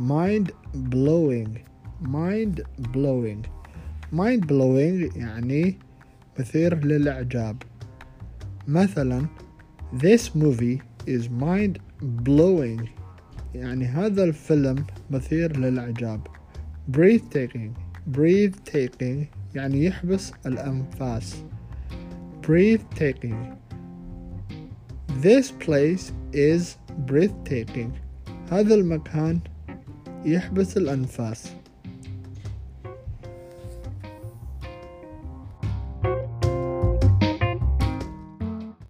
mind blowing mind blowing mind blowing يعني مثير للإعجاب مثلا This movie is mind blowing يعني هذا الفيلم مثير للإعجاب breathtaking breathtaking يعني يحبس الأنفاس breathtaking This place is breathtaking هذا المكان يحبس الأنفاس.